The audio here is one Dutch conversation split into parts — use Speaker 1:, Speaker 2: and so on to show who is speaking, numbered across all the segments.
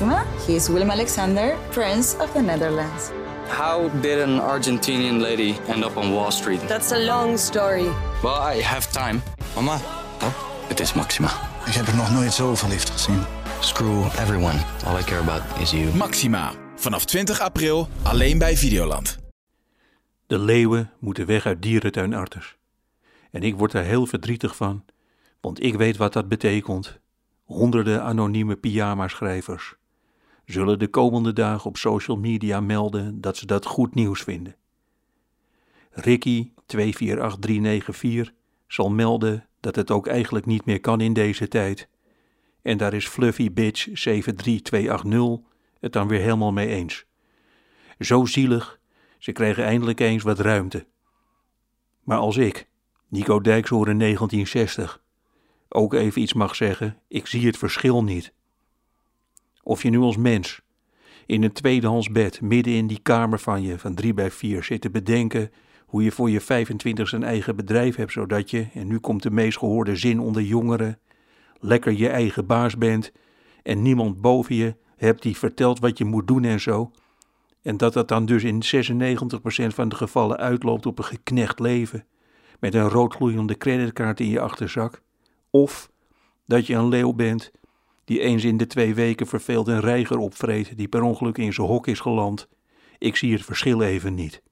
Speaker 1: Maxima. He is Willem Alexander, Prince of the Netherlands.
Speaker 2: How did an Argentinian lady end up on Wall Street?
Speaker 3: That's a long story.
Speaker 2: Well, I have time.
Speaker 4: Mama,
Speaker 2: Het is Maxima.
Speaker 4: ik heb er nog nooit zo verliefd gezien.
Speaker 2: Screw everyone. All I care about is you.
Speaker 5: Maxima. Vanaf 20 april alleen bij Videoland.
Speaker 6: De leeuwen moeten weg uit dierentuin Arters. En ik word er heel verdrietig van, want ik weet wat dat betekent. Honderden anonieme pyjama-schrijvers zullen de komende dagen op social media melden dat ze dat goed nieuws vinden. Ricky 248394 zal melden dat het ook eigenlijk niet meer kan in deze tijd. En daar is Fluffy Bitch 73280 het dan weer helemaal mee eens. Zo zielig, ze kregen eindelijk eens wat ruimte. Maar als ik, Nico Dijkshoorn in 1960, ook even iets mag zeggen, ik zie het verschil niet. Of je nu als mens in een tweedehands bed midden in die kamer van je van 3 bij 4 zit te bedenken hoe je voor je 25 een eigen bedrijf hebt, zodat je, en nu komt de meest gehoorde zin onder jongeren, lekker je eigen baas bent en niemand boven je hebt die vertelt wat je moet doen en zo. En dat dat dan dus in 96% van de gevallen uitloopt op een geknecht leven, met een roodgloeiende creditkaart in je achterzak. Of dat je een leeuw bent die eens in de twee weken verveeld een reiger opvreet die per ongeluk in zijn hok is geland. Ik zie het verschil even niet.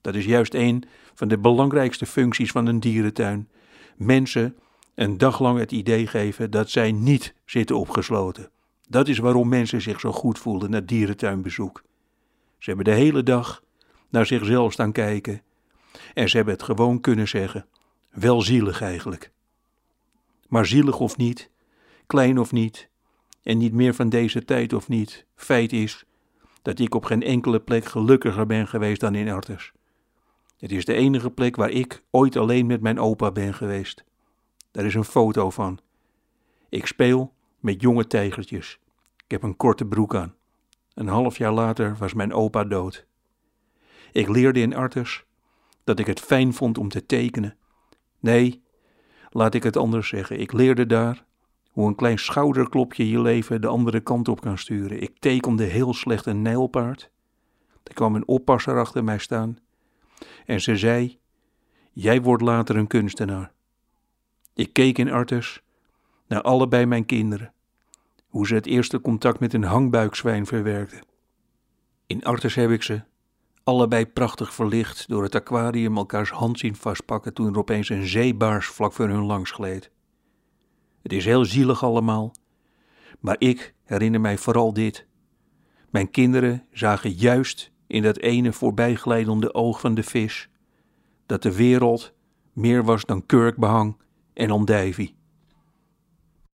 Speaker 6: Dat is juist een van de belangrijkste functies van een dierentuin. Mensen een dag lang het idee geven dat zij niet zitten opgesloten. Dat is waarom mensen zich zo goed voelen na dierentuinbezoek. Ze hebben de hele dag naar zichzelf staan kijken en ze hebben het gewoon kunnen zeggen. Wel zielig eigenlijk. Maar zielig of niet, klein of niet, en niet meer van deze tijd of niet, feit is dat ik op geen enkele plek gelukkiger ben geweest dan in Artes. Het is de enige plek waar ik ooit alleen met mijn opa ben geweest. Daar is een foto van. Ik speel met jonge tijgertjes. Ik heb een korte broek aan. Een half jaar later was mijn opa dood. Ik leerde in Artes dat ik het fijn vond om te tekenen. Nee, laat ik het anders zeggen. Ik leerde daar hoe een klein schouderklopje je leven de andere kant op kan sturen. Ik tekende heel slecht een nijlpaard. Er kwam een oppasser achter mij staan. En ze zei: Jij wordt later een kunstenaar. Ik keek in Artes naar allebei mijn kinderen, hoe ze het eerste contact met een hangbuikzwijn verwerkten. In Artes heb ik ze, allebei prachtig verlicht, door het aquarium elkaars hand zien vastpakken toen er opeens een zeebaars vlak voor hun langs gleed. Het is heel zielig allemaal, maar ik herinner mij vooral dit. Mijn kinderen zagen juist in dat ene voorbijglijdende oog van de vis dat de wereld meer was dan kurkbehang en ondijvie.